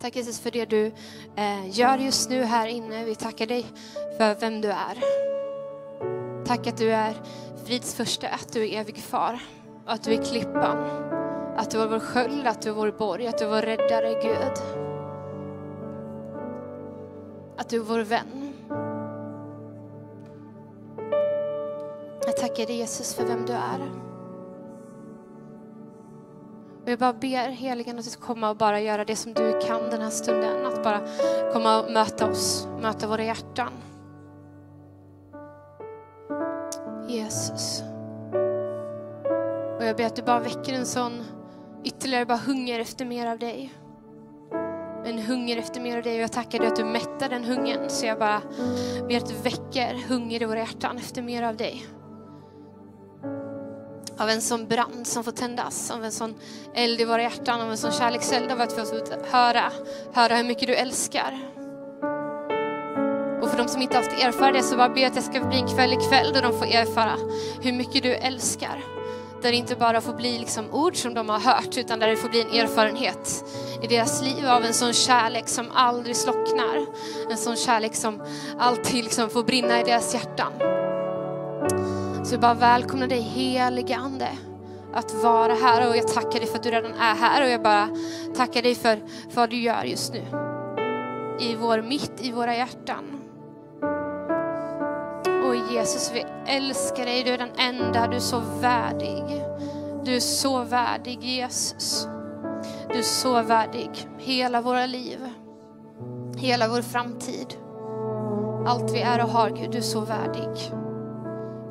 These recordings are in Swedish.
Tack Jesus för det du eh, gör just nu här inne. Vi tackar dig för vem du är. Tack att du är frids första, att du är evig far, att du är klippan, att du är vår sköld, att du är vår borg, att du är vår räddare Gud. Att du är vår vän. Jag tackar dig Jesus för vem du är. Och jag bara ber heligen att du ska komma och bara göra det som du kan den här stunden. Att bara komma och möta oss, möta våra hjärtan. Jesus. Och jag ber att du bara väcker en sån ytterligare bara hunger efter mer av dig. En hunger efter mer av dig och jag tackar dig att du mättar den hungern. Så jag bara ber att du väcker hunger i våra hjärtan efter mer av dig av en sån brand som får tändas, av en sån eld i våra hjärtan, av en sån kärlekseld av att få höra, höra hur mycket du älskar. Och för de som inte haft erfara det så bara ber jag att det ska bli en kväll ikväll då de får erfara hur mycket du älskar. Där det inte bara får bli liksom ord som de har hört utan där det får bli en erfarenhet i deras liv av en sån kärlek som aldrig slocknar. En sån kärlek som alltid liksom får brinna i deras hjärtan. Så jag bara välkomnar dig helige Ande att vara här och jag tackar dig för att du redan är här och jag bara tackar dig för, för vad du gör just nu. I vår mitt, i våra hjärtan. Och Jesus, vi älskar dig. Du är den enda, du är så värdig. Du är så värdig Jesus. Du är så värdig. Hela våra liv. Hela vår framtid. Allt vi är och har, Gud, du är så värdig.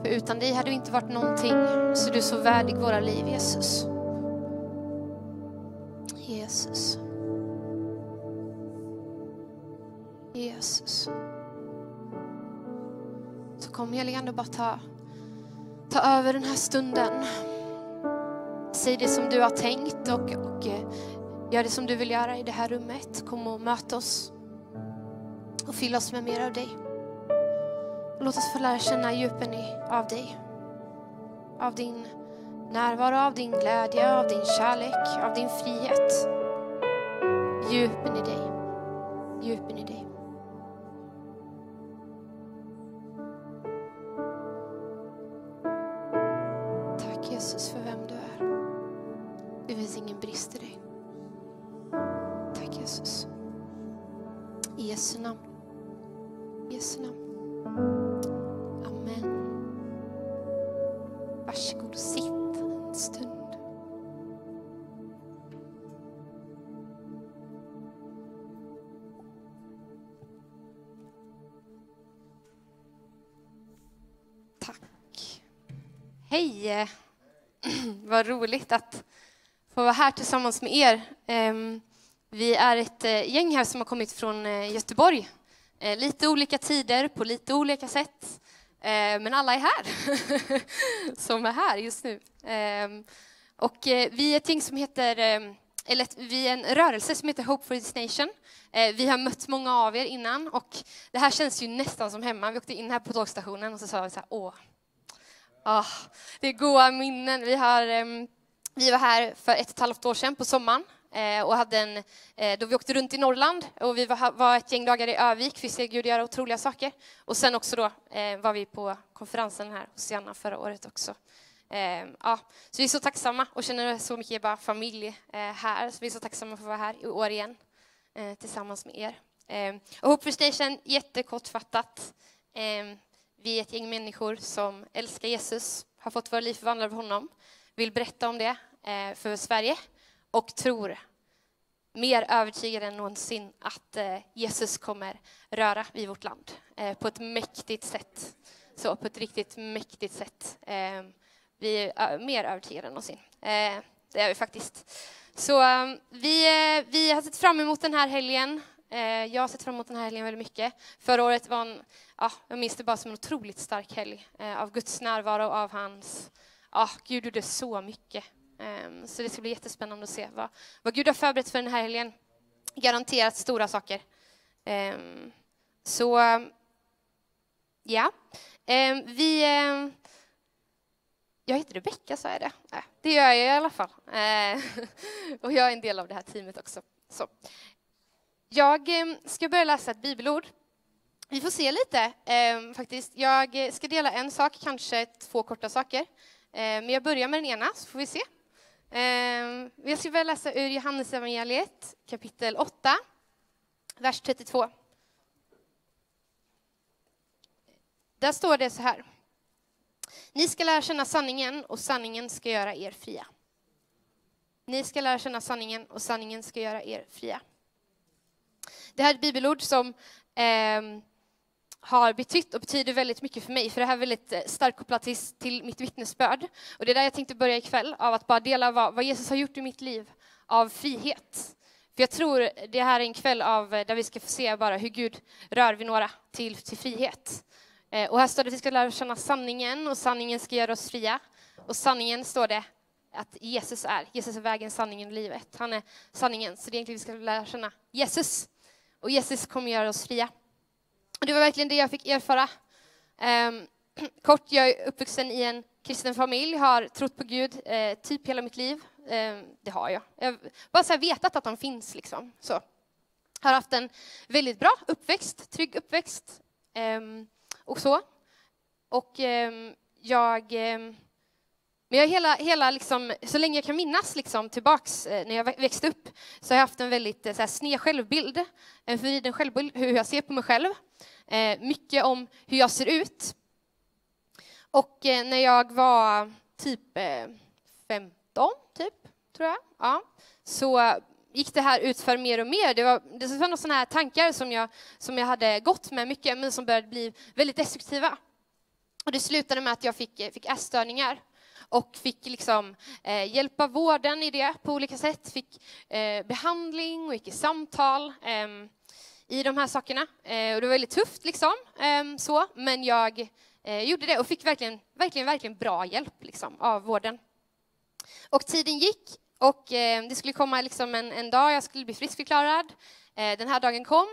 För utan dig hade vi inte varit någonting. Så du är så värdig våra liv, Jesus. Jesus. Jesus. Så kom heligande och bara ta, ta över den här stunden. Säg det som du har tänkt och, och eh, gör det som du vill göra i det här rummet. Kom och möt oss och fyll oss med mer av dig. Låt oss få lära känna djupen i, av dig. Av din närvaro, av din glädje, av din kärlek, av din frihet. Djupen i dig. Djupen i dig. Tack Jesus för vem du är. Det finns ingen brist i dig. Tack Jesus. I Jesu namn. I Jesu namn. Amen. Varsågod och sitt en stund. Tack. Hej! Vad roligt att få vara här tillsammans med er. Ehm, vi är ett eh, gäng här som har kommit från eh, Göteborg. Eh, Lite olika tider, på lite olika sätt. Eh, Men alla är här, som är här just nu. Ehm, och eh, vi är ett gäng som heter, eh, eller vi är en rörelse som heter Hope for this nation. Eh, Vi har mött många av er innan och det här känns ju nästan som hemma. Vi åkte in här på tågstationen och så sa vi så här, åh, Ah, det är goa minnen. Vi, har, ehm, vi var här för ett och ett halvt år sedan på sommaren Eh, och hade en, eh, då vi åkte runt i Norrland och vi var, var ett gäng dagar i Övik. Vi ser Gud göra otroliga saker. Och sen också då eh, var vi på konferensen här hos Janna förra året också. Eh, ja, så vi är så tacksamma och känner så mycket bara familj eh, här. Så vi är så tacksamma för att vara här i år igen eh, tillsammans med er. Eh, och Hope for Station, jättekortfattat. Eh, vi är ett gäng människor som älskar Jesus, har fått våra liv förvandlade av honom, vill berätta om det eh, för Sverige och tror mer övertygade än någonsin att eh, Jesus kommer röra vid vårt land eh, på ett mäktigt sätt. Så på ett riktigt mäktigt sätt. Eh, vi är mer övertygade än någonsin. Det är vi faktiskt. Så vi, vi har sett fram emot den här helgen. Jag har sett fram emot den här helgen väldigt mycket. Förra året var en, ja, jag minns det bara som en otroligt stark helg av Guds närvaro, av hans, ja, Gud gjorde så mycket. Ehm, så det ska bli jättespännande att se vad, vad Gud har förberett för den här helgen. Garanterat stora saker. Ehm, så, ja. Ehm, vi, jag heter Rebecka, sa jag det? Nej, det gör jag i alla fall. Och jag är en del av det här teamet också. Så. Jag ska börja läsa ett bibelord. Vi får se lite faktiskt. Jag ska dela en sak, kanske två korta saker. Men jag börjar med den ena, så får vi se. Ehm, jag ska börja läsa ur Johannes evangeliet kapitel 8, vers 32. Där står det så här. Ni ska lära känna sanningen och sanningen ska göra er fria. Ni ska lära känna sanningen och sanningen ska göra er fria. Det här är ett bibelord som eh, har betytt och betyder väldigt mycket för mig, för det här är väldigt eh, starkt kopplat till, till mitt vittnesbörd. Och det är där jag tänkte börja ikväll, av att bara dela vad, vad Jesus har gjort i mitt liv av frihet. För jag tror det här är en kväll av, eh, där vi ska få se bara hur Gud rör vid några till, till frihet. Eh, och här står det att vi ska lära känna sanningen och sanningen ska göra oss fria. Och sanningen står det att Jesus är. Jesus är vägen, sanningen och livet. Han är sanningen. Så det är egentligen vi ska lära känna Jesus. Och Jesus kommer göra oss fria. Det var verkligen det jag fick erfara. Ehm, kort, jag är uppvuxen i en kristen familj, har trott på Gud eh, typ hela mitt liv. Ehm, det har jag. Jag har bara så vetat att han finns. Liksom. Så. Har haft en väldigt bra uppväxt, trygg uppväxt. Ehm, och så. Och jag men jag hela, hela liksom, så länge jag kan minnas liksom, tillbaks eh, när jag växte upp så har jag haft en väldigt eh, så här, sned självbild, en förvriden självbild, hur jag ser på mig själv. Eh, mycket om hur jag ser ut. Och eh, när jag var typ eh, 15, typ, tror jag, ja, så gick det här ut för mer och mer. Det var, det var några sådana här tankar som jag, som jag hade gått med mycket, men som började bli väldigt destruktiva. Och det slutade med att jag fick, eh, fick ätstörningar och fick liksom, eh, hjälpa vården i det på olika sätt. Fick eh, behandling och gick i samtal eh, i de här sakerna. Eh, och det var väldigt tufft, liksom, ehm, så, men jag eh, gjorde det och fick verkligen, verkligen, verkligen bra hjälp liksom, av vården. Och tiden gick och eh, det skulle komma liksom en, en dag jag skulle bli friskförklarad. Eh, den här dagen kom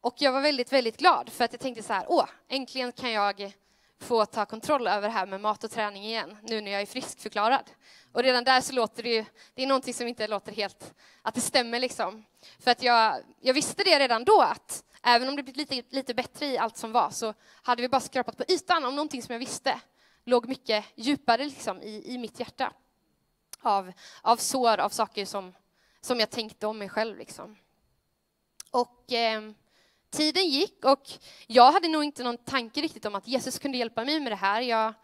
och jag var väldigt, väldigt glad för att jag tänkte så här, åh, äntligen kan jag få ta kontroll över det här med mat och träning igen, nu när jag är friskförklarad. Och redan där så låter det ju, det är någonting som inte låter helt, att det stämmer liksom. För att jag, jag visste det redan då att även om det blivit lite, lite bättre i allt som var så hade vi bara skrapat på ytan om någonting som jag visste låg mycket djupare liksom i, i mitt hjärta. Av, av sår, av saker som, som jag tänkte om mig själv liksom. Och eh, tiden gick och jag hade nog inte någon tanke riktigt om att Jesus kunde hjälpa mig med det här. Jag,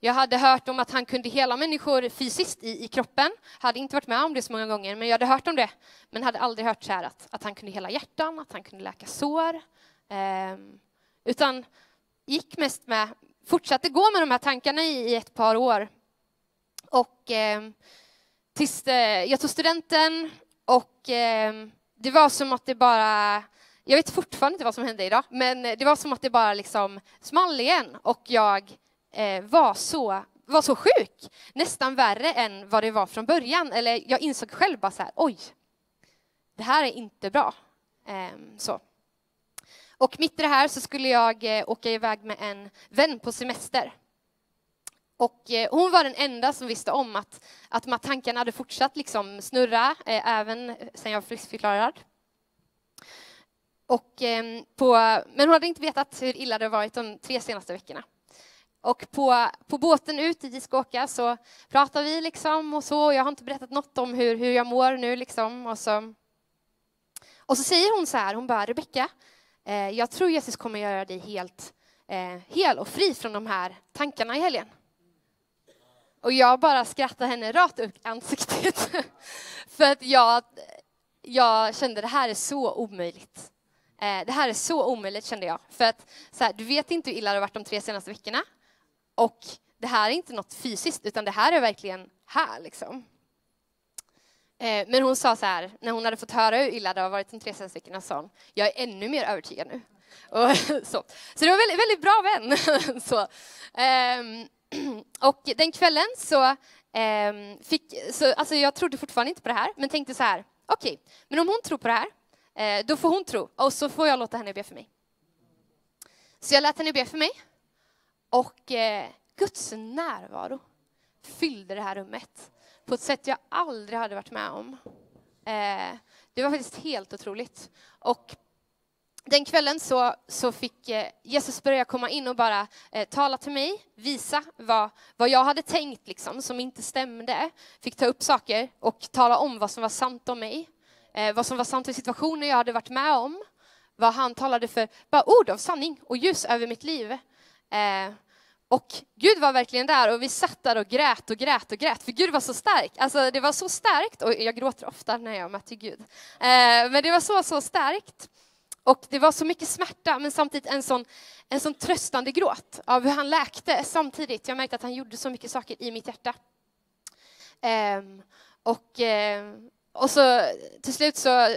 jag hade hört om att han kunde hela människor fysiskt i, i kroppen. Hade inte varit med om det så många gånger, men jag hade hört om det. Men hade aldrig hört så här att, att han kunde hela hjärtan, att han kunde läka sår. Eh, utan gick mest med, fortsatte gå med de här tankarna i, i ett par år. Och eh, tills eh, jag tog studenten och eh, det var som att det bara jag vet fortfarande inte vad som hände idag, men eh, det var som att det bara liksom small igen och jag eh, var, så, var så sjuk. Nästan värre än vad det var från början. Eller jag insåg själv bara så här, oj, det här är inte bra. Eh, så. Och mitt i det här så skulle jag eh, åka iväg med en vän på semester. Och eh, hon var den enda som visste om att, att de här tankarna hade fortsatt liksom snurra, eh, även eh, sen jag var friskförklarad. Och, eh, på, men hon hade inte vetat hur illa det varit de tre senaste veckorna. Och på, på båten ut dit vi ska åka så pratar vi liksom och så. Jag har inte berättat något om hur, hur jag mår nu liksom. Och så, och så säger hon så här, hon bara, Rebecka, eh, jag tror Jesus kommer göra dig helt eh, hel och fri från de här tankarna i helgen. Och jag bara skrattar henne rakt upp i ansiktet. För att jag, jag kände det här är så omöjligt. Eh, det här är så omöjligt kände jag. För att så här, du vet inte hur illa det har varit de tre senaste veckorna. Och det här är inte något fysiskt, utan det här är verkligen här liksom. Eh, men hon sa så här, när hon hade fått höra hur illa det har varit de tre senaste veckorna, sa hon, jag är ännu mer övertygad nu. Och, så. så det var väldigt, väldigt bra vän. så. Ehm, och den kvällen så ehm, fick, så, alltså jag trodde fortfarande inte på det här, men tänkte så här, okej, okay, men om hon tror på det här, Eh, då får hon tro och så får jag låta henne be för mig. Så jag lät henne be för mig och eh, Guds närvaro fyllde det här rummet på ett sätt jag aldrig hade varit med om. Eh, det var faktiskt helt otroligt. Och den kvällen så, så fick eh, Jesus börja komma in och bara eh, tala till mig, visa vad, vad jag hade tänkt liksom, som inte stämde. Fick ta upp saker och tala om vad som var sant om mig. Eh, vad som var sant i situationer jag hade varit med om. Vad han talade för bara ord av sanning och ljus över mitt liv. Eh, och Gud var verkligen där och vi satt där och grät och grät och grät, för Gud var så stark. Alltså det var så starkt, och jag gråter ofta när jag möter Gud. Eh, men det var så, så starkt. Och det var så mycket smärta, men samtidigt en sån, en sån tröstande gråt av hur han läkte samtidigt. Jag märkte att han gjorde så mycket saker i mitt hjärta. Eh, och, eh, och så till slut så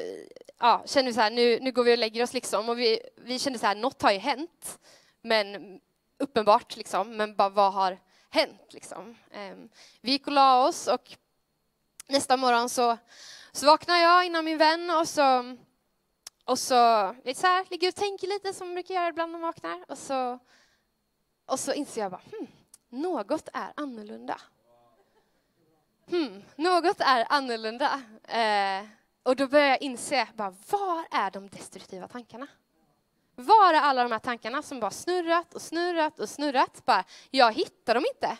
ja, kände vi så här, nu, nu går vi och lägger oss liksom. Och vi, vi kände så här, något har ju hänt. Men uppenbart liksom, men bara vad har hänt liksom? Um, vi gick och la oss och nästa morgon så, så vaknar jag innan min vän och så och så, vet så här, ligger och tänker lite som man brukar göra ibland när man vaknar. Och så, och så inser jag bara, hmm, något är annorlunda. Hmm, något är annorlunda. Eh, och då börjar jag inse, bara, var är de destruktiva tankarna? Var är alla de här tankarna som bara snurrat och snurrat och snurrat? Bara, jag hittar dem inte.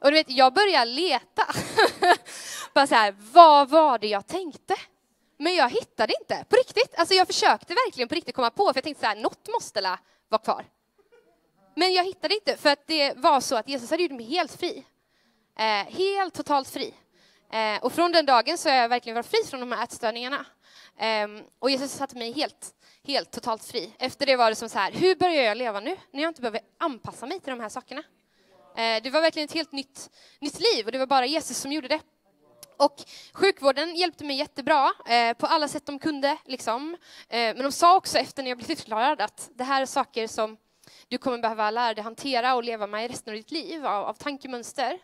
Och du vet, jag börjar leta. bara så här, vad var det jag tänkte? Men jag hittade inte, på riktigt. Alltså jag försökte verkligen på riktigt komma på, för jag tänkte så här, något måste la vara kvar. Men jag hittade inte, för att det var så att Jesus hade gjort mig helt fri. Eh, helt totalt fri. Eh, och från den dagen så har jag verkligen varit fri från de här ätstörningarna. Eh, och Jesus satte mig helt, helt totalt fri. Efter det var det som så här, hur börjar jag leva nu, när jag inte behöver anpassa mig till de här sakerna? Eh, det var verkligen ett helt nytt, nytt liv och det var bara Jesus som gjorde det. Och sjukvården hjälpte mig jättebra eh, på alla sätt de kunde. Liksom. Eh, men de sa också efter när jag blev utförklarad att det här är saker som du kommer behöva lära dig hantera och leva med i resten av ditt liv av, av tankemönster.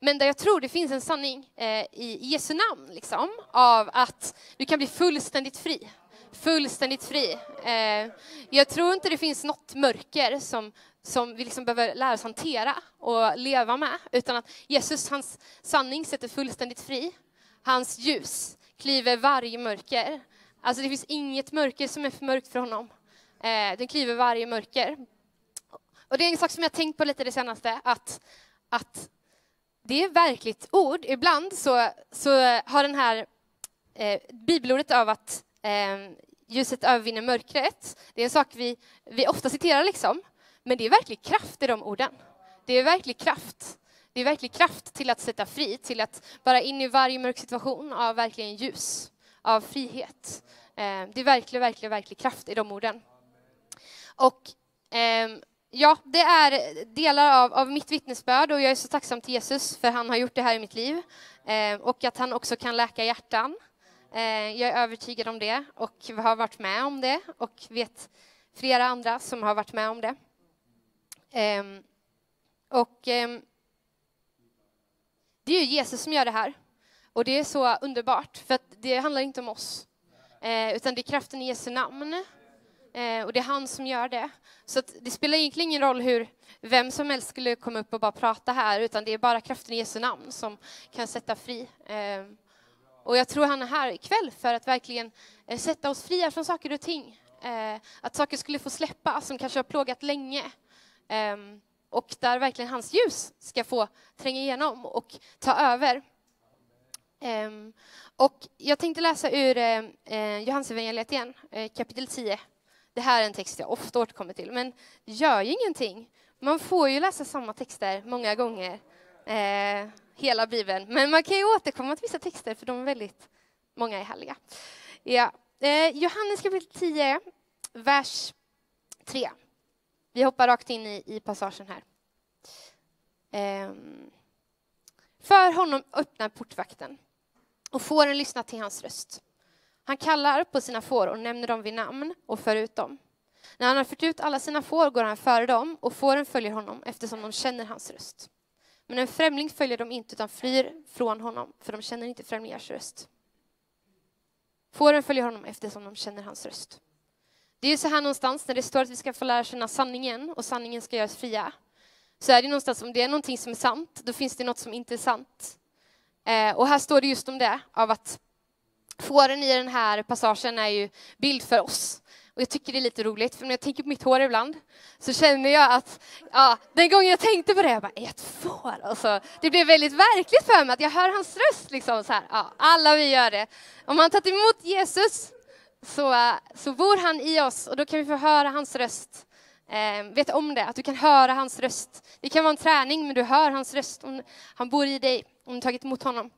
Men där jag tror det finns en sanning eh, i Jesu namn, liksom, av att du kan bli fullständigt fri. Fullständigt fri. Eh, jag tror inte det finns något mörker som som vi liksom behöver lära oss hantera och leva med, utan att Jesus, hans sanning sätter fullständigt fri. Hans ljus kliver varje mörker. Alltså det finns inget mörker som är för mörkt för honom. Eh, den kliver varje mörker. Och det är en sak som jag tänkt på lite det senaste, att, att det är verkligt ord. Ibland så, så har den här eh, bibelordet av att eh, ljuset övervinner mörkret, det är en sak vi, vi ofta citerar liksom. Men det är verklig kraft i de orden. Det är verklig kraft. Det är verklig kraft till att sätta fri, till att vara in i varje mörk situation av verkligen ljus, av frihet. Eh, det är verklig, verklig, verklig kraft i de orden. Och ehm, ja, det är delar av, av mitt vittnesbörd och jag är så tacksam till Jesus för han har gjort det här i mitt liv. eh, och att han också kan läka hjärtan. Eh, jag är övertygad om det och har varit med om det och vet flera andra som har varit med om det. Eh, och ehm, det är ju Jesus som gör det här. Och det är så underbart, för det handlar inte om oss. Eh, utan det är kraften i Jesu namn. Eh, och det är han som gör det. Så det spelar egentligen ingen roll hur vem som helst skulle komma upp och bara prata här, utan det är bara kraften i Jesu namn som kan sätta fri. Eh, och jag tror han är här ikväll för att verkligen eh, sätta oss fria från saker och ting. Eh, att saker skulle få släppa som kanske har plågat länge. Ehm, och där verkligen hans ljus ska få tränga igenom och ta över. Ehm, och jag tänkte läsa ur eh, eh, Johannesevangeliet igen, kapitel 10. Det här är en text jag ofta återkommer till, men det gör ju ingenting. Man får ju läsa samma texter många gånger, eh, hela Bibeln. Men man kan ju återkomma till vissa texter, för de är väldigt, många är härliga. Ja. Eh, Johannes kapitel 10, vers 3. Vi hoppar rakt in i, i passagen här. Eh, För honom öppnar portvakten och fåren lyssnar till hans röst. Han kallar på sina får och nämner dem vid namn och för ut dem. När han har fört ut alla sina får går han före dem och fåren följer honom eftersom de känner hans röst. Men en främling följer dem inte utan flyr från honom för de känner inte främlingars röst. Fåren följer honom eftersom de känner hans röst. Det är så här någonstans när det står att vi ska få lära känna sanningen och sanningen ska göras fria. Så är det någonstans om det är någonting som är sant, då finns det något som inte är sant. Eh, och här står det just om det, av att Fåren i den här passagen är ju bild för oss. Och jag tycker det är lite roligt, för när jag tänker på mitt hår ibland så känner jag att, ja, den gången jag tänkte på det, jag bara, är jag ett får? Alltså, det blev väldigt verkligt för mig att jag hör hans röst. Liksom, så här. Ja, alla vi gör det. Om man tagit emot Jesus så, så bor han i oss och då kan vi få höra hans röst. Eh, vet om det, att du kan höra hans röst. Det kan vara en träning, men du hör hans röst. Om han bor i dig, om du tagit emot honom.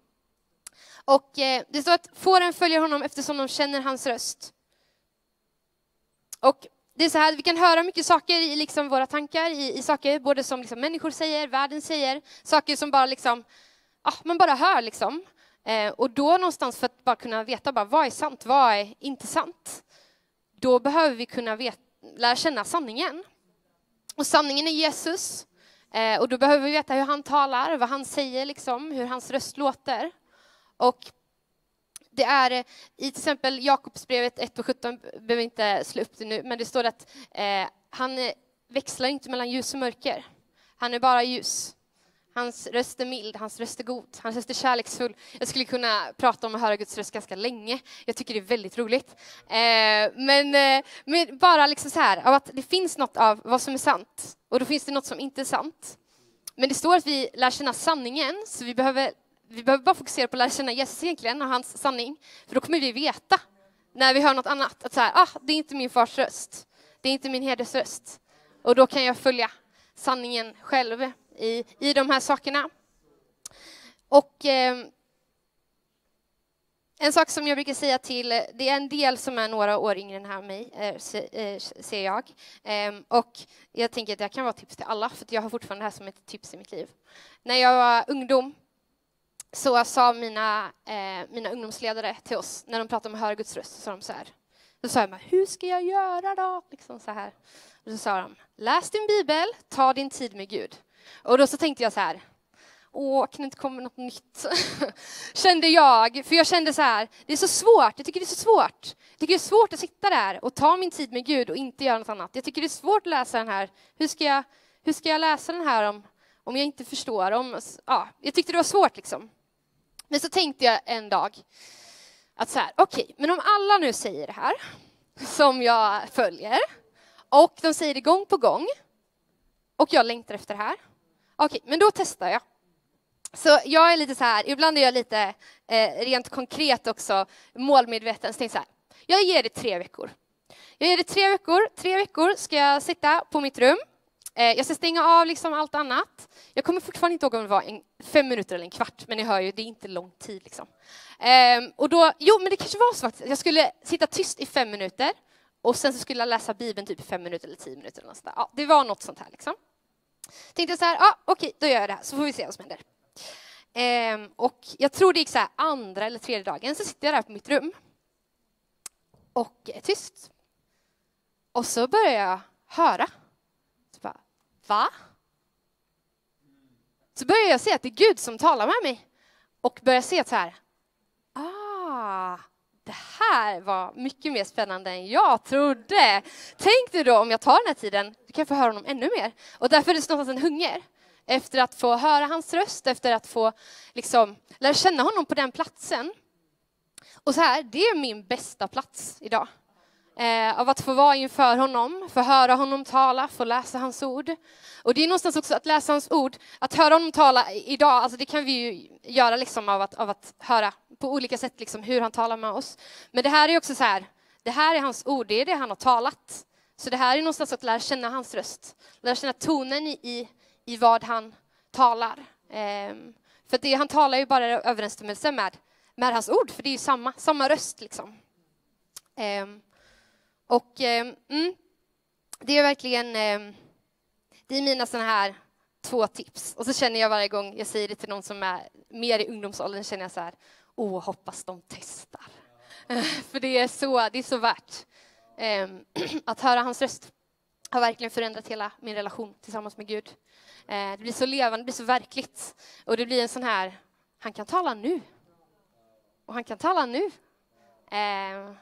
Och eh, det står att fåren följer honom eftersom de känner hans röst. Och det är så här, vi kan höra mycket saker i liksom våra tankar, i, i saker både som liksom människor säger, världen säger, saker som bara liksom, ah, man bara hör liksom. Eh, och då någonstans för att bara kunna veta bara, vad är sant, vad är inte sant? Då behöver vi kunna vet, lära känna sanningen. Och sanningen är Jesus. Eh, och då behöver vi veta hur han talar, vad han säger, liksom, hur hans röst låter. Och det är eh, i till exempel Jakobsbrevet 1 och 17, behöver inte slå upp det nu, men det står att eh, han eh, växlar inte mellan ljus och mörker. Han är bara ljus. Hans röst är mild, hans röst är god, hans röst är kärleksfull. Jag skulle kunna prata om att höra Guds röst ganska länge. Jag tycker det är väldigt roligt. Eh, men, eh, men, bara liksom så här, av att det finns något av vad som är sant och då finns det något som inte är sant. Men det står att vi lär känna sanningen, så vi behöver vi behöver bara fokusera på att lära känna Jesus egentligen och hans sanning. För då kommer vi veta när vi hör något annat att så här, ah, det är inte min fars röst. Det är inte min herdes röst. Och då kan jag följa sanningen själv i, i de här sakerna. Och eh, en sak som jag brukar säga till, det är en del som är några år yngre än här mig, eh, eh, ser jag. Ehm, och jag tänker att det kan vara tips till alla, för jag har fortfarande det här som ett tips i mitt liv. När jag var ungdom så sa mina, eh, mina ungdomsledare till oss, när de pratade om att höra Guds röst, så sa de så här. Då sa jag, hur ska jag göra då? Liksom så här. Och så sa de, läs din bibel, ta din tid med Gud. Och då så tänkte jag så här, åh, kan det inte komma något nytt? kände jag, för jag kände så här, det är så svårt, jag tycker det är så svårt. Jag tycker det är svårt att sitta där och ta min tid med Gud och inte göra något annat. Jag tycker det är svårt att läsa den här, hur ska jag, hur ska jag läsa den här om, om jag inte förstår? Om, ja, jag tyckte det var svårt liksom. Men så tänkte jag en dag att så här, okej, okay, men om alla nu säger det här som jag följer och de säger det gång på gång och jag längtar efter det här. Okej, okay, men då testar jag. Så jag är lite så här, ibland är jag lite eh, rent konkret också målmedveten. Så så här, jag ger det tre veckor. Jag ger det tre veckor. Tre veckor ska jag sitta på mitt rum Eh, jag ska stänga av liksom allt annat. Jag kommer fortfarande inte ihåg om det var en, fem minuter eller en kvart, men ni hör ju, det är inte lång tid. Liksom. Ehm, och då, jo, men det kanske var så att jag skulle sitta tyst i fem minuter och sen så skulle jag läsa Bibeln typ i fem minuter eller tio minuter. Eller något ja, det var något sånt här. Liksom. Tänkte så här, ja, okej, då gör jag det här, så får vi se vad som händer. Ehm, och jag tror det gick så här andra eller tredje dagen, så sitter jag där på mitt rum och är tyst. Och så börjar jag höra Va? Så börjar jag se att det är Gud som talar med mig och börjar se att så här, ah, det här var mycket mer spännande än jag trodde. Tänk dig då om jag tar den här tiden, du kan få höra honom ännu mer. Och därför är det någonstans en hunger efter att få höra hans röst, efter att få liksom, lära känna honom på den platsen. Och så här, det är min bästa plats idag eh, av att få vara inför honom, få höra honom tala, få läsa hans ord. Och det är någonstans också att läsa hans ord, att höra honom tala idag, alltså det kan vi ju göra liksom av att, av att höra på olika sätt liksom hur han talar med oss. Men det här är också så här, det här är hans ord, det är det han har talat. Så det här är någonstans att lära känna hans röst, lära känna tonen i, i, vad han talar. Eh, för det, han talar ju bara i överensstämmelse med, med hans ord, för det är ju samma, samma röst liksom. Eh, och eh, mm, det är verkligen, eh, det är mina sådana här två tips. Och så känner jag varje gång jag säger det till någon som är mer i ungdomsåldern, känner jag så här, åh, hoppas de testar. För det är så, det är så värt. Eh, att höra hans röst har verkligen förändrat hela min relation tillsammans med Gud. Eh, det blir så levande, det blir så verkligt. Och det blir en sån här, han kan tala nu. Och han kan tala nu. Eh,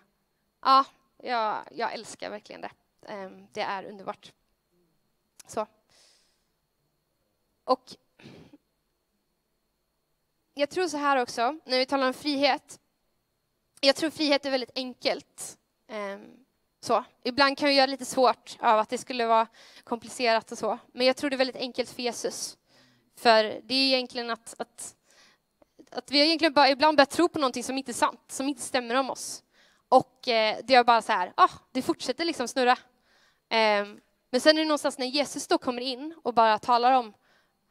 ja, jag, jag älskar verkligen det. Ehm, det är underbart. Så. Och jag tror så här också, när vi talar om frihet, jag tror frihet är väldigt enkelt. Ehm, så. Ibland kan vi göra det lite svårt av att det skulle vara komplicerat och så. Men jag tror det är väldigt enkelt för Jesus. För det är egentligen att, att, att vi egentligen bara ibland börjar tro på någonting som inte är sant, som inte stämmer om oss. Och eh, det är bara så här, ah, det fortsätter liksom snurra. Eh, men sen är det någonstans när Jesus då kommer in och bara talar om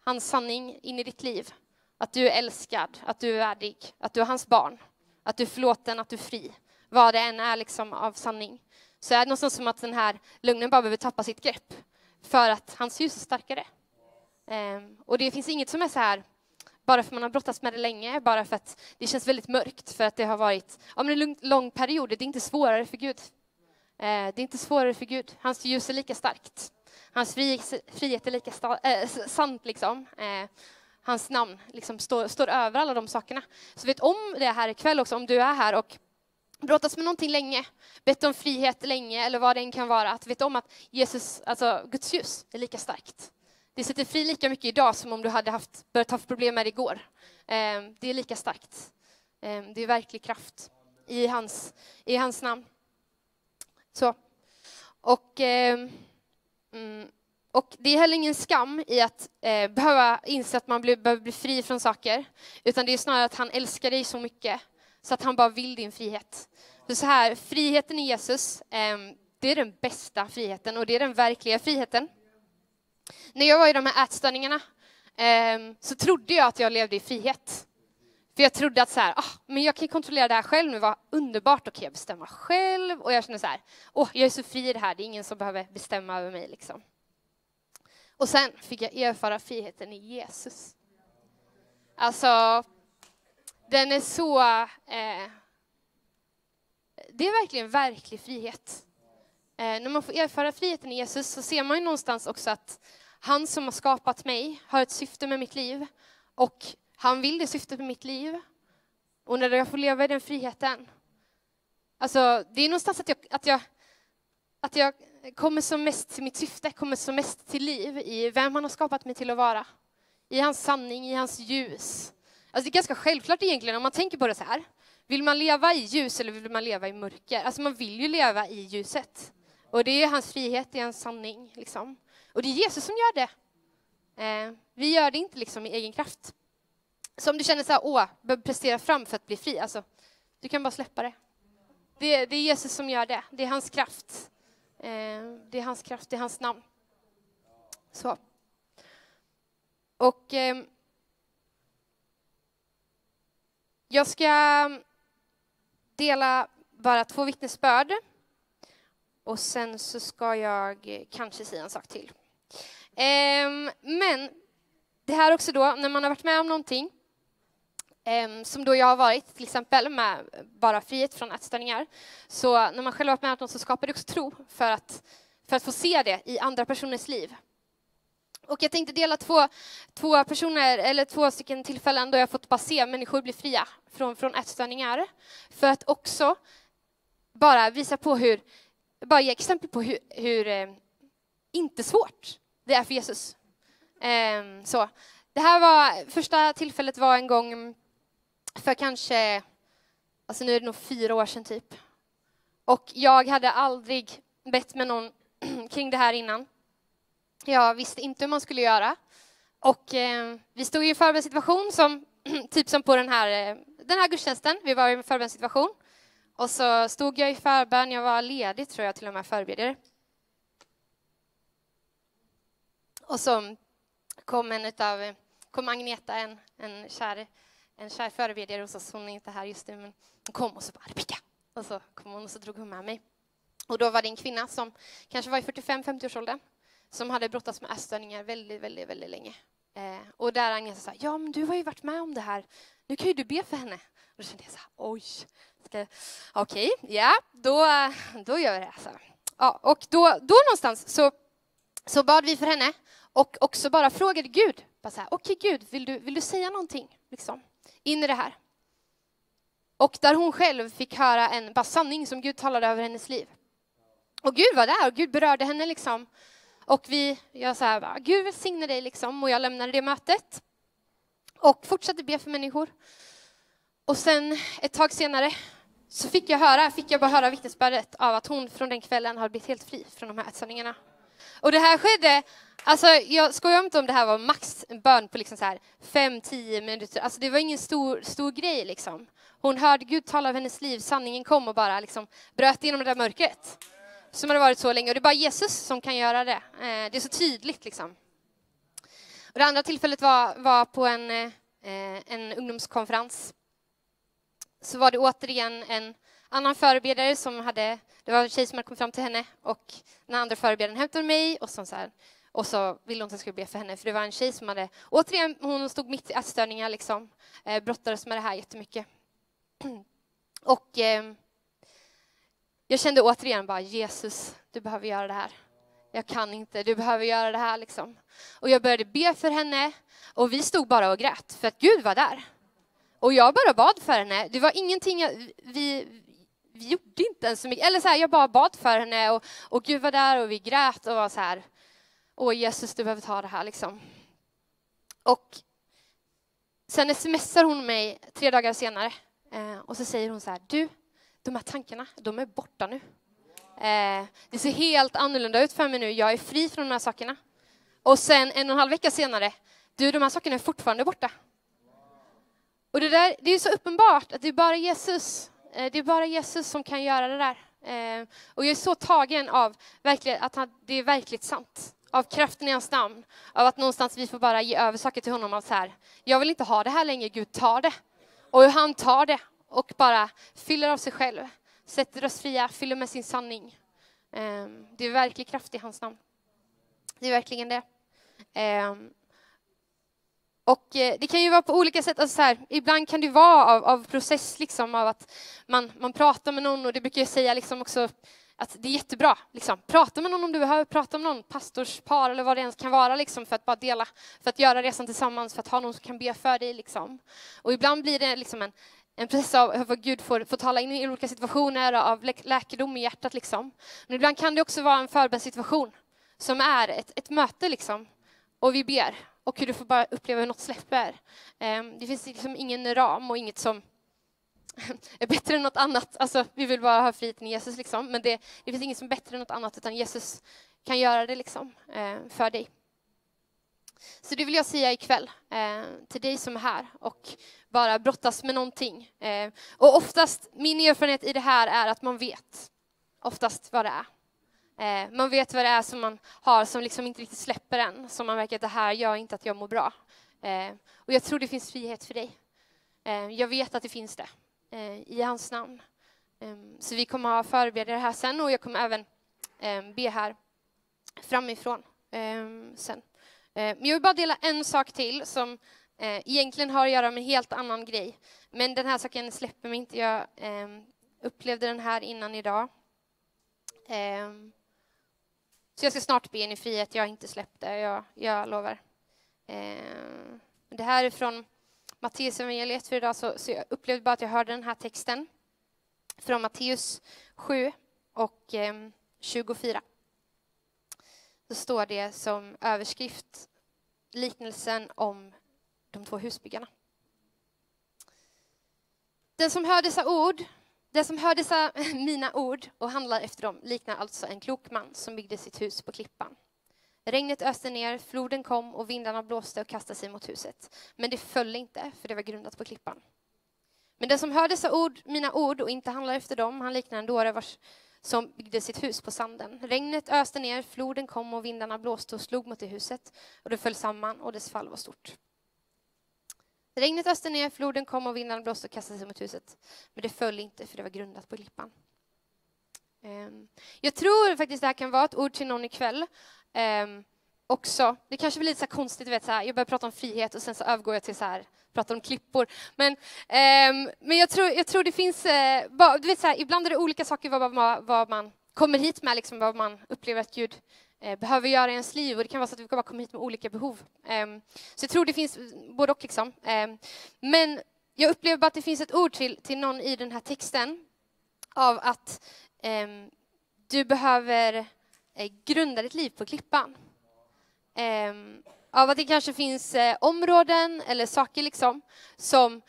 hans sanning in i ditt liv. Att du är älskad, att du är värdig, att du är hans barn, att du är förlåten, att du är fri. Vad det än är liksom av sanning. Så är det någonstans som att den här lögnen bara behöver tappa sitt grepp. För att hans ljus är starkare. Eh, och det finns inget som är så här bara för att man har brottats med det länge, bara för att det känns väldigt mörkt, för att det har varit ja, men en lång period. Det är inte svårare för Gud. Eh, det är inte svårare för Gud. Hans ljus är lika starkt. Hans frihet är lika äh, sant, liksom. Eh, hans namn liksom står, står över alla de sakerna. Så vet om det här ikväll också, om du är här och brottats med någonting länge, bett om frihet länge, eller vad det än kan vara, att vet om att Jesus, alltså Guds ljus, är lika starkt. Det sätter fri lika mycket idag som om du hade haft, börjat haft problem med det igår. Ehm, det är lika starkt. Ehm, det är verklig kraft i hans, i hans namn. Så. Och, ehm, mm, och det är heller ingen skam i att eh, behöva inse att man behöver bli fri från saker, utan det är snarare att han älskar dig så mycket så att han bara vill din frihet. För så här, friheten i Jesus, det är den bästa friheten och det är den verkliga friheten. När jag var i de här ätstörningarna eh, så trodde jag att jag levde i frihet. För jag trodde att så här, ah, men jag kan kontrollera det här själv nu, vad underbart, då kan jag bestämma själv. Och jag kände så här, åh, jag är så fri i det här, det är ingen som behöver bestämma över mig. Liksom. Och sen fick jag erfara friheten i Jesus. Alltså, den är så... Eh, det är verkligen verklig frihet. Eh, när man får erfara friheten i Jesus så ser man ju någonstans också att han som har skapat mig har ett syfte med mitt liv och han vill det syftet med mitt liv. Och när jag får leva i den friheten, alltså det är någonstans att jag, att jag, att jag kommer som mest till mitt syfte, kommer som mest till liv i vem han har skapat mig till att vara. I hans sanning, i hans ljus. Alltså det är ganska självklart egentligen om man tänker på det så här. Vill man leva i ljus eller vill man leva i mörker? Alltså man vill ju leva i ljuset. Och det är hans frihet, det är hans sanning. Liksom. Och det är Jesus som gör det. Eh, vi gör det inte liksom i egen kraft. Så om du känner så här, åh, behöver prestera fram för att bli fri, alltså, du kan bara släppa det. Det, det är Jesus som gör det. Det är hans kraft. Eh, det är hans kraft, det är hans namn. Så. Och eh, jag ska dela bara två vittnesbörd och sen så ska jag kanske säga en sak till. Ehm, men det här också då, när man har varit med om någonting, ehm, som då jag har varit, till exempel med bara frihet från ätstörningar, så när man själv har varit med om något så skapar det också tro för att, för att få se det i andra personers liv. Och jag tänkte dela två, två personer, eller två stycken tillfällen då jag fått bara se människor bli fria från, från ätstörningar, för att också bara visa på hur bara ge exempel på hur, hur inte svårt det är för Jesus. Eh, så. Det här var, första tillfället var en gång för kanske, alltså nu är det nog fyra år sedan typ. Och jag hade aldrig bett med någon kring det här innan. Jag visste inte hur man skulle göra. Och eh, vi stod i en förbönssituation som, typ som på den här, eh, den här gudstjänsten. Vi var i en förbönssituation. Och så stod jag i förbön, jag var ledig tror jag till och med förbereder. Och så kom en utav, kom Agneta, en, en, kär, en kär förebedjare hos oss, hon är inte här just nu, men hon kom och så bara Rebecka! Och så kom hon och så drog hon med mig. Och då var det en kvinna som kanske var i 45-50-årsåldern som hade brottats med ätstörningar väldigt, väldigt, väldigt länge. Eh, och där Agneta sa, ja men du har ju varit med om det här, nu kan ju du be för henne. Och då kände jag så här, oj, Okej, okay, ja, då, då gör vi det. Alltså. Ja, och då, då någonstans så, så bad vi för henne och också bara frågade Gud. okej okay, Gud, vill du, vill du säga någonting liksom, in i det här? Och där hon själv fick höra en bara sanning som Gud talade över hennes liv. Och Gud var där och Gud berörde henne liksom. Och vi, jag sa bara, Gud välsigne dig liksom. Och jag lämnade det mötet. Och fortsatte be för människor. Och sen ett tag senare så fick jag höra, fick jag bara höra vittnesbördet av att hon från den kvällen har blivit helt fri från de här ätstörningarna. Och det här skedde, alltså jag skojar inte om det här var max en bön på liksom så här 5-10 minuter, alltså det var ingen stor, stor grej liksom. Hon hörde Gud tala av hennes liv, sanningen kom och bara liksom bröt igenom det där mörkret. Som hade varit så länge, och det är bara Jesus som kan göra det. Eh, det är så tydligt liksom. Och det andra tillfället var, var på en, eh, en ungdomskonferens. Så var det återigen en annan förebedjare som hade, det var en tjej som hade kommit fram till henne och den andra förebedjaren hämtade mig och så, så här, och så ville hon att jag skulle be för henne för det var en tjej som hade, återigen hon stod mitt i ätstörningar liksom, eh, brottades med det här jättemycket. Och eh, jag kände återigen bara Jesus, du behöver göra det här. Jag kan inte, du behöver göra det här liksom. Och jag började be för henne och vi stod bara och grät för att Gud var där. Och jag bara bad för henne. Det var ingenting, jag, vi, vi gjorde inte ens så mycket. Eller så här, jag bara bad för henne och, och Gud var där och vi grät och var så här, åh Jesus du behöver ta det här liksom. Och sen smsar hon mig tre dagar senare eh, och så säger hon så här, du, de här tankarna, de är borta nu. Eh, det ser helt annorlunda ut för mig nu, jag är fri från de här sakerna. Och sen en och en halv vecka senare, du de här sakerna är fortfarande borta. Och det, där, det är så uppenbart att det är bara Jesus, eh, det är bara Jesus som kan göra det där. Eh, och jag är så tagen av att han, det är verkligt sant. Av kraften i hans namn. Av att någonstans vi får bara ge över saker till honom. Av så här, jag vill inte ha det här längre, Gud tar det. Och hur han tar det och bara fyller av sig själv. Sätter oss fria, fyller med sin sanning. Ehm, det är verklig kraft i hans namn. Det är verkligen det. Ehm, och eh, det kan ju vara på olika sätt. Alltså här, ibland kan det vara av, av, process, liksom, av att man, man pratar med någon och det brukar jag säga liksom också att det är jättebra. Liksom. Prata med någon om du behöver prata med någon, pastorspar eller vad det ens kan vara, liksom, för att bara dela, för att göra resan tillsammans, för att ha någon som kan be för dig. Liksom. Och ibland blir det liksom en, en process av vad Gud får, får tala in i olika situationer, av läkedom i hjärtat. Liksom. Men ibland kan det också vara en förbedssituation som är ett, ett möte, liksom. och vi ber och hur du får bara uppleva hur något släpper. Um, det finns liksom ingen ram och inget som är bättre än något annat. Alltså, vi vill bara ha friheten i Jesus, liksom. men det, det finns inget som är bättre än något annat, utan Jesus kan göra det liksom, eh, för dig. Så det vill jag säga ikväll eh, till dig som är här och bara brottas med någonting. Eh, och oftast, min erfarenhet i det här är att man vet oftast vad det är. Eh, man vet vad det är som man har som liksom inte riktigt släpper en, som man märker att det här gör inte att jag mår bra. Eh, och jag tror det finns frihet för dig. Eh, jag vet att det finns det Eh, i hans namn. Ehm, så vi kommer ha förebedjare här sen och jag kommer även ehm, be här framifrån ehm, sen. Eh, men jag vill bara dela en sak till som eh, egentligen har att göra med en helt annan grej. Men den här saken släpper mig inte. Jag ehm, upplevde den här innan idag. Så jag ska snart be er i frihet, jag har inte släppt det, jag, jag lovar. Eh, det här är från Matteus evangeliet för idag, så, så jag upplevde bara att jag hörde den här texten från Matteus 7 och eh, 24. Då står det som överskrift liknelsen om de två husbyggarna. Den som hör dessa ord den som hör dessa mina ord och handlar efter dem liknar alltså en klok man som byggde sitt hus på klippan. Regnet öste ner, floden kom och vindarna blåste och kastade sig mot huset. Men det föll inte, för det var grundat på klippan. Men den som hör dessa ord, mina ord och inte handlar efter dem, han liknar en dåre vars som byggde sitt hus på sanden. Regnet öste ner, floden kom och vindarna blåste och slog mot det huset och det föll samman och dess fall var stort. Regnet öste ner, floden kom och vindarna blåste och kastade sig mot huset. Men det föll inte, för det var grundat på klippan. Ehm, jag tror faktiskt det här kan vara ett ord till någon ikväll Um, också. Det kanske blir lite så konstigt, vet, så här, jag börjar prata om frihet och sen så övergår jag till så här, prata om klippor. Men, um, men jag, tror, jag tror det finns, uh, du vet, så här, ibland är det olika saker vad, vad, vad man kommer hit med, liksom, vad man upplever att Gud Eh, behöver göra i ens liv och det kan vara så att vi bara kommer hit med olika behov. Um, så jag tror det finns både och. Liksom. Um, men jag upplever bara att det finns ett ord till, till någon i den här texten av att um, du behöver Eh, grunda ditt liv på klippan. Ehm, av att det kanske finns eh, områden eller saker liksom som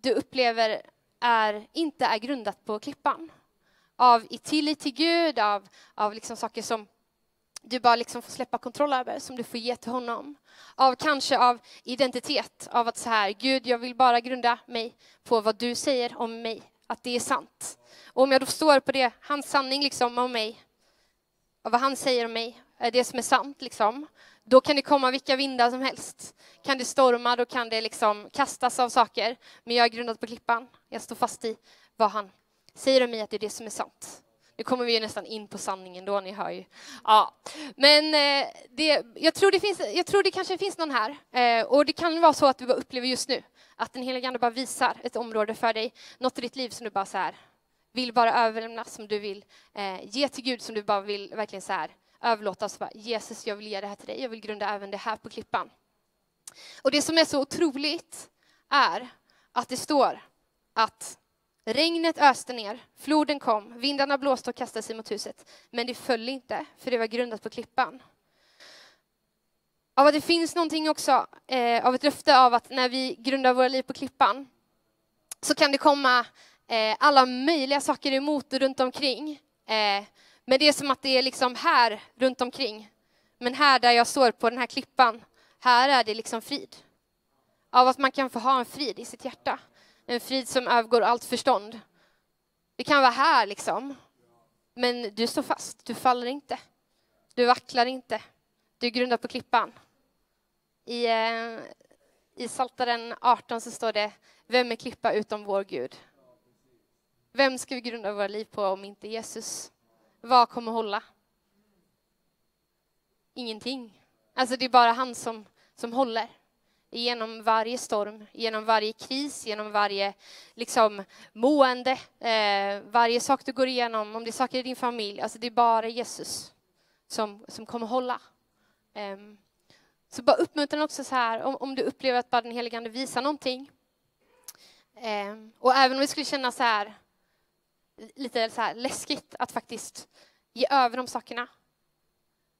du upplever är, inte är grundat på klippan. Av i tillit till Gud, av, av liksom saker som du bara liksom får släppa kontroll över, som du får ge till honom. Av kanske av identitet, av att så här, Gud, jag vill bara grunda mig på vad du säger om mig, att det är sant. Och om jag då står på det, hans sanning liksom om mig, av vad han säger om mig, är det som är sant liksom, då kan det komma vilka vindar som helst. Kan det storma, då kan det liksom kastas av saker. Men jag är grundad på klippan. Jag står fast i vad han säger om mig, att det är det som är sant. Nu kommer vi ju nästan in på sanningen då, ni hör ju. Ja. Men eh, det, jag, tror det finns, jag tror det kanske finns någon här, eh, och det kan vara så att du upplever just nu att den helige Ande bara visar ett område för dig, något i ditt liv som du bara så här, vill bara överlämna, som du vill eh, ge till Gud, som du bara vill verkligen så här, överlåta. Så bara, Jesus, jag vill ge det här till dig. Jag vill grunda även det här på klippan. Och det som är så otroligt är att det står att regnet öste ner, floden kom, vindarna blåste och kastade sig mot huset. Men det föll inte, för det var grundat på klippan. Av att det finns någonting också, eh, av ett löfte av att när vi grundar våra liv på klippan så kan det komma eh, alla möjliga saker emot runt omkring. Eh, men det är som att det är liksom här runt omkring. Men här där jag står på den här klippan, här är det liksom frid. Av att man kan få ha en frid i sitt hjärta. En frid som övergår allt förstånd. Det kan vara här liksom. Men du står fast, du faller inte. Du vacklar inte. Du grundar på klippan. I, eh, i Psaltaren 18 så står det, vem är klippa utom vår Gud? Vem ska vi grunda våra liv på om inte Jesus? Vad kommer hålla? Ingenting. Alltså det är bara han som, som håller. Genom varje storm, genom varje kris, genom varje liksom, mående, eh, varje sak du går igenom, om det är saker i din familj. Alltså det är bara Jesus som, som kommer hålla. Eh, så bara uppmuntran också så här, om, om du upplever att bara den helige Ande visar någonting. Eh, och även om vi skulle känna så här, lite så här läskigt att faktiskt ge över de sakerna.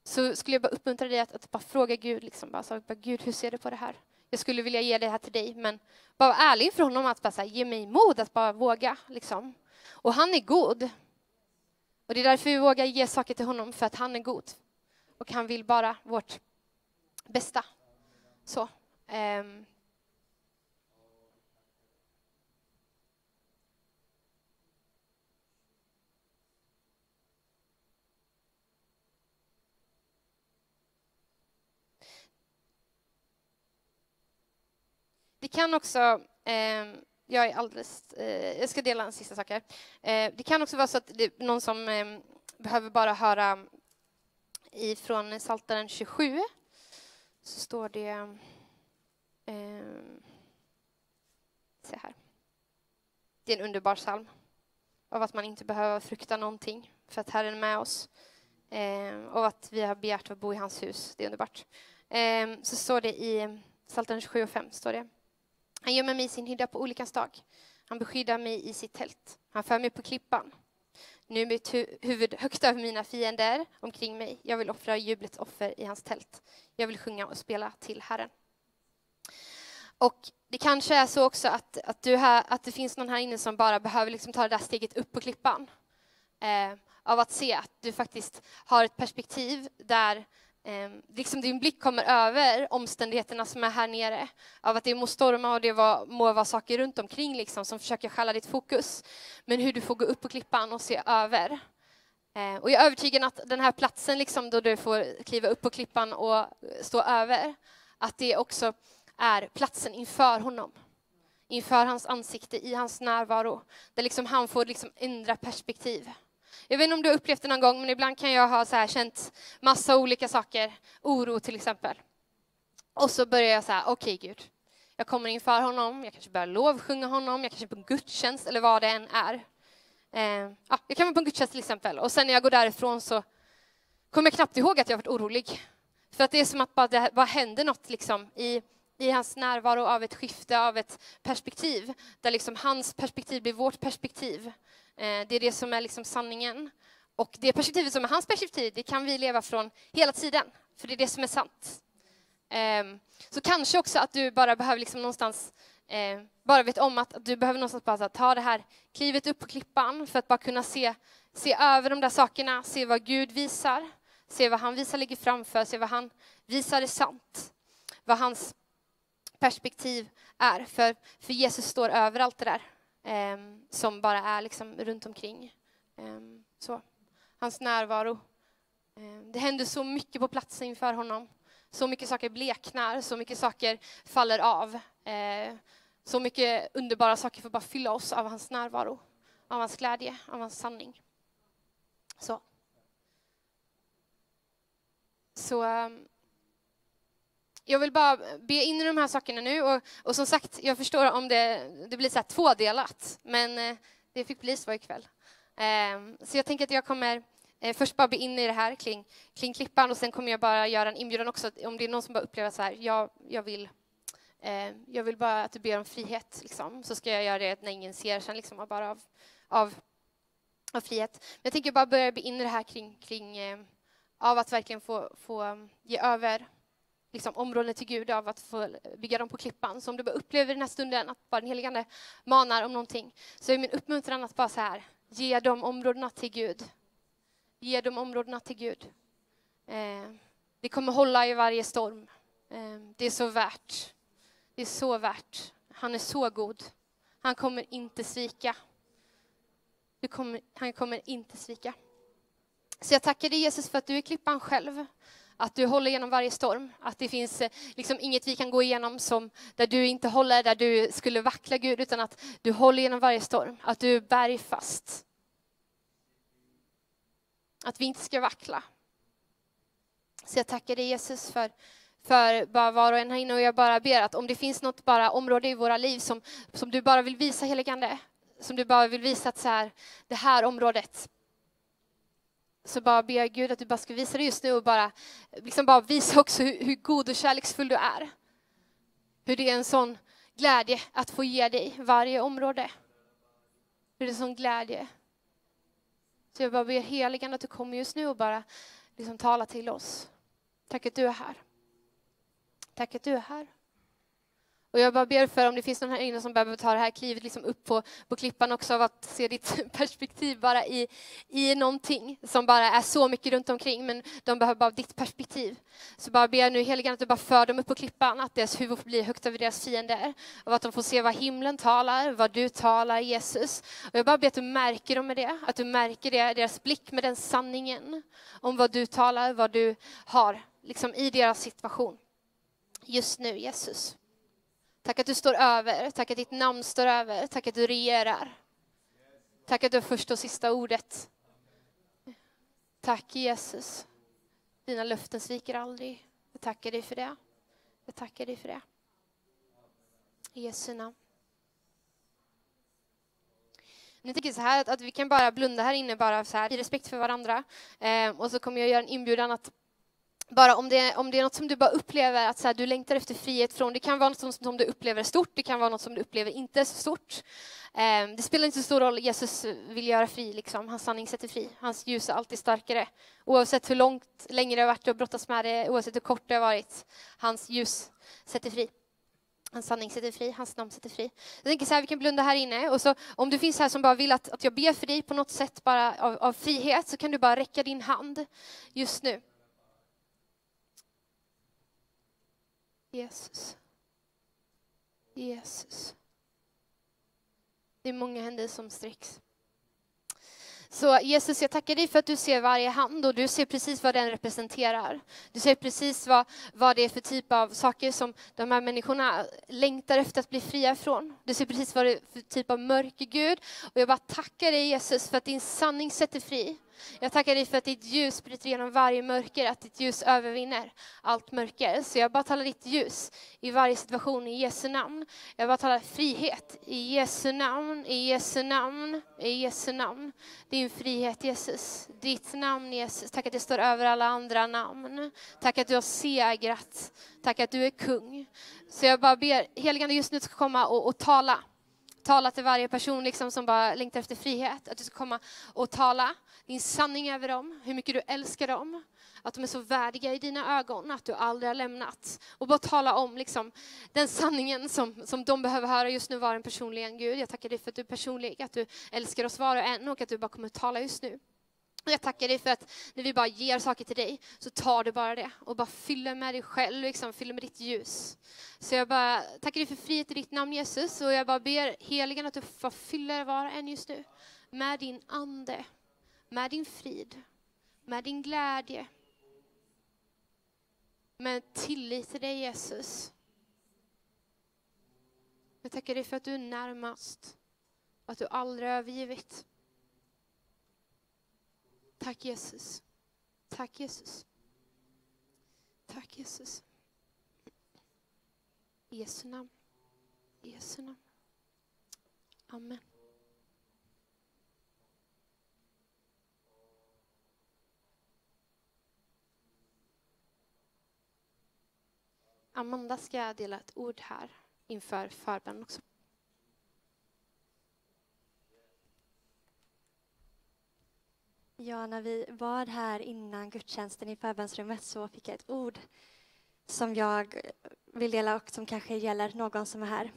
Så skulle jag bara uppmuntra dig att, att bara fråga Gud, liksom, bara, så, bara, Gud hur ser du på det här? Jag skulle vilja ge det här till dig, men bara vara ärlig inför honom att bara, så här, ge mig mod att bara våga. Liksom. Och han är god. Och det är därför vi vågar ge saker till honom, för att han är god. Och han vill bara vårt bästa. Så. Um, Det kan också, eh, jag är alldeles, eh, jag ska dela en sista sak här. Eh, det kan också vara så att det är någon som eh, behöver bara höra ifrån Saltaren 27 så står det eh, se här. Det är en underbar psalm av att man inte behöver frukta någonting för att Herren är med oss eh, och att vi har begärt att bo i hans hus. Det är underbart. Eh, så står det i Psaltaren 27 och 5 står det han gömmer mig i sin hydda på olyckans dag. Han beskyddar mig i sitt tält. Han för mig på klippan. Nu är mitt huvud högt över mina fiender omkring mig. Jag vill offra jublets offer i hans tält. Jag vill sjunga och spela till Herren. Och det kanske är så också att, att, du här, att det finns någon här inne som bara behöver liksom ta det där steget upp på klippan. Eh, av att se att du faktiskt har ett perspektiv där eh, liksom din blick kommer över omständigheterna som är här nere. Av att det må storma och det var, må vara saker runt omkring liksom, som försöker stjäla ditt fokus. Men hur du får gå upp på klippan och se över. Eh, och jag är övertygad att den här platsen liksom, då du får kliva upp på klippan och stå över, att det också är platsen inför honom inför hans ansikte, i hans närvaro, där liksom han får liksom ändra perspektiv. Jag vet inte om du har upplevt det någon gång, men ibland kan jag ha så här känt massa olika saker, oro till exempel. Och så börjar jag så här, okej okay, Gud, jag kommer inför honom, jag kanske börjar lovsjunga honom, jag kanske är på en gudstjänst eller vad det än är. Eh, ja, jag kan vara på en gudstjänst till exempel, och sen när jag går därifrån så kommer jag knappt ihåg att jag varit orolig. För att det är som att bara, det bara händer något liksom i, i hans närvaro av ett skifte av ett perspektiv, där liksom hans perspektiv blir vårt perspektiv. Eh, det är det som är liksom sanningen. Och det perspektivet som är hans perspektiv, det kan vi leva från hela tiden, för det är det som är sant. Ehm, så kanske också att du bara behöver liksom någonstans eh, bara vet om att du behöver någonstans bara ta det här klivet upp på klippan för att bara kunna se, se över de där sakerna, se vad Gud visar, se vad han visar ligger framför, se vad han visar är sant, vad hans perspektiv är. För, för Jesus står över allt det där Ehm, som bara är liksom runt omkring. Ehm, så. Hans närvaro. Ehm, det händer så mycket på platsen inför honom. Så mycket saker bleknar, så mycket saker faller av. Så mycket underbara saker får bara fylla oss av hans närvaro, av hans glädje, av hans sanning. Så. Så jag vill bara be in i de här sakerna nu. Och, och som sagt, jag förstår om det, det blir så här tvådelat, men eh, det fick bli så ikväll. Ehm, så jag tänker att jag kommer eh, först bara be in i det här kring, kring klippan och sen kommer jag bara göra en inbjudan också. Om det är någon som bara upplever så här, jag, jag vill eh, jag vill bara att du ber om frihet, liksom. så ska jag göra det när ingen ser, sen liksom bara av, av, av frihet. Men jag tänker bara börja be in i det här kring, kring av att verkligen få, få ge över liksom, områden till Gud av att få bygga dem på klippan. Så om du bara upplever den här stunden att bara den helige Ande manar om någonting, så är min uppmuntran att bara så här, ge de områdena till Gud. Ge de områdena till Gud. Eh, det kommer hålla i varje storm. Eh, det är så värt. Det är så värt. Han är så god. Han kommer inte svika. Kommer, han kommer inte svika. Så jag tackar dig Jesus för att du är klippan själv att du håller genom varje storm, att det finns eh, liksom inget vi kan gå igenom som, där du inte håller, där du skulle vackla Gud, utan att du håller genom varje storm, att du är bergfast. Att vi inte ska vackla. Så jag tackar dig Jesus för, för bara var och en här inne och jag bara ber att om det finns något bara område i våra liv som, som du bara vill visa heligande, som du bara vill visa att så här, det här området så bara ber jag Gud att du bara ska visa dig just nu och bara, liksom bara visa också hur, hur god och kärleksfull du är. Hur det är en sån glädje att få ge dig varje område. Hur det är en sån glädje. Så jag bara ber heligen att du kommer just nu och bara liksom tala till oss. Tack att du är här. Tack att du är här. Och jag bara ber för om det finns någon här inne som behöver ta det här klivet liksom upp på, på klippan också av att se ditt perspektiv bara i, i någonting som bara är så mycket runt omkring men de behöver bara ditt perspektiv. Så bara ber jag nu heliga att du bara för dem upp på klippan, att deras huvud får bli högt över deras fiender och att de får se vad himlen talar, vad du talar Jesus. Och jag bara ber att du märker dem med det, att du märker det, deras blick med den sanningen om vad du talar, vad du har liksom i deras situation just nu Jesus. Tack att du står över, tack att ditt namn står över, tack att du regerar. Tack att du har första och sista ordet. Tack Jesus. Dina löften sviker aldrig. Jag tackar dig för det. Jag tackar dig för det. I Jesu namn. Nu tänker jag så här att, att, vi kan bara blunda här inne bara så här i respekt för varandra. Eh, och så kommer jag göra en inbjudan att bara om det, om det är något som du bara upplever att så här, du längtar efter frihet från, det kan vara något som, som, du upplever stort, det kan vara något som du upplever inte så stort. Eh, det spelar inte så stor roll, Jesus vill göra fri, liksom. hans sanning sätter fri, hans ljus är alltid starkare. Oavsett hur långt, länge det har varit att brottas med det, oavsett hur kort det har varit, hans ljus sätter fri. Hans sanning sätter fri, hans namn sätter fri. Jag tänker så här, vi kan blunda här inne. Och så, om du finns här som bara vill att, att jag ber för dig på något sätt bara av, av frihet, så kan du bara räcka din hand just nu. Jesus. Jesus. Det är många händer som sträcks. Så Jesus, jag tackar dig för att du ser varje hand och du ser precis vad den representerar. Du ser precis vad, vad det är för typ av saker som de här människorna längtar efter att bli fria från. Du ser precis vad det är för typ av mörker, Gud. Och jag bara tackar dig Jesus för att din sanning sätter fri. Jag tackar dig för att ditt ljus bryter igenom varje mörker, att ditt ljus övervinner allt mörker. Så jag bara talar ditt ljus i varje situation i Jesu namn. Jag bara talar frihet i Jesu namn, i Jesu namn, i Jesu namn. Din frihet Jesus, ditt namn Jesus. Tack att det står över alla andra namn. Tack att du har segrat. Tack att du är kung. Så jag bara ber heligande just nu ska komma och, och tala Tala till varje person liksom som bara längtar efter frihet. Att du ska komma och tala din sanning över dem, hur mycket du älskar dem. Att de är så värdiga i dina ögon, att du aldrig har lämnat. Och bara tala om liksom, den sanningen som, som de behöver höra just nu var en personlig Gud. Jag tackar dig för att du är personlig, att du älskar oss var och en och att du bara kommer att tala just nu. Och Jag tackar dig för att när vi bara ger saker till dig så tar du bara det och bara fyller med dig själv, liksom, fyller med ditt ljus. Så jag bara tackar dig för frihet i ditt namn Jesus och jag bara ber heligen att du får fylla var och en just nu med din ande, med din frid, med din glädje, med tillit till dig Jesus. Jag tackar dig för att du är närmast, att du aldrig har övergivit. Tack Jesus. Tack Jesus. Tack Jesus. I Jesu namn. I Jesu namn. Amen. Amanda ska dela ett ord här inför förbön också. Ja, när vi var här innan gudstjänsten i förbönsrummet så fick jag ett ord som jag vill dela och som kanske gäller någon som är här.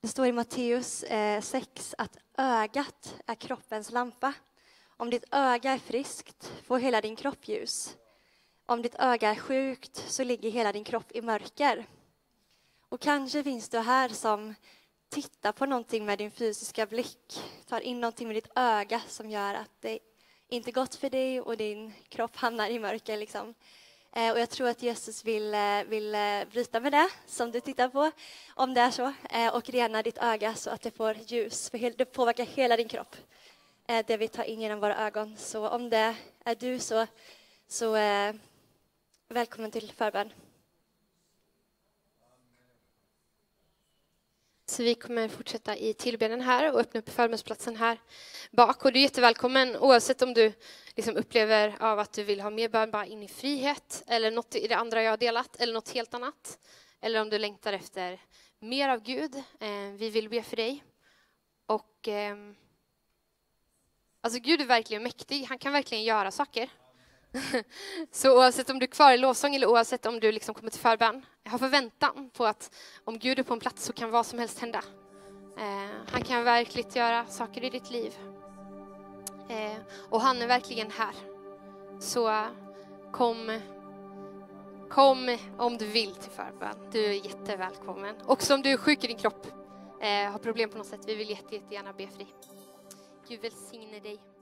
Det står i Matteus eh, 6 att ögat är kroppens lampa. Om ditt öga är friskt får hela din kropp ljus. Om ditt öga är sjukt så ligger hela din kropp i mörker. Och kanske finns du här som tittar på någonting med din fysiska blick, tar in någonting med ditt öga som gör att det inte är gott för dig och din kropp hamnar i mörker. Liksom. Eh, och jag tror att Jesus vill, eh, vill eh, bryta med det som du tittar på, om det är så, och rena ditt öga så att det får ljus, för det påverkar hela din kropp, det vi tar in genom våra ögon. Så om det är du så, så välkommen till förbön. Så vi kommer fortsätta i tillbedjan här och öppna upp förbönsplatsen här bak. Och du är jättevälkommen oavsett om du liksom upplever av att du vill ha mer bön bara in i frihet eller något i det andra jag har delat eller något helt annat. Eller om du längtar efter mer av Gud. Eh, vi vill be för dig. Och eh, Alltså Gud är verkligen mäktig, han kan verkligen göra saker. Så oavsett om du är kvar i lovsång eller oavsett om du liksom kommer till förbön, ha förväntan på att om Gud är på en plats så kan vad som helst hända. Eh, han kan verkligen göra saker i ditt liv. Eh, och han är verkligen här. Så kom, kom om du vill till förbön. Du är jättevälkommen. Också om du är sjuk i din kropp, eh, har problem på något sätt. Vi vill jätte, jättegärna be för dig. Gud välsigne dig.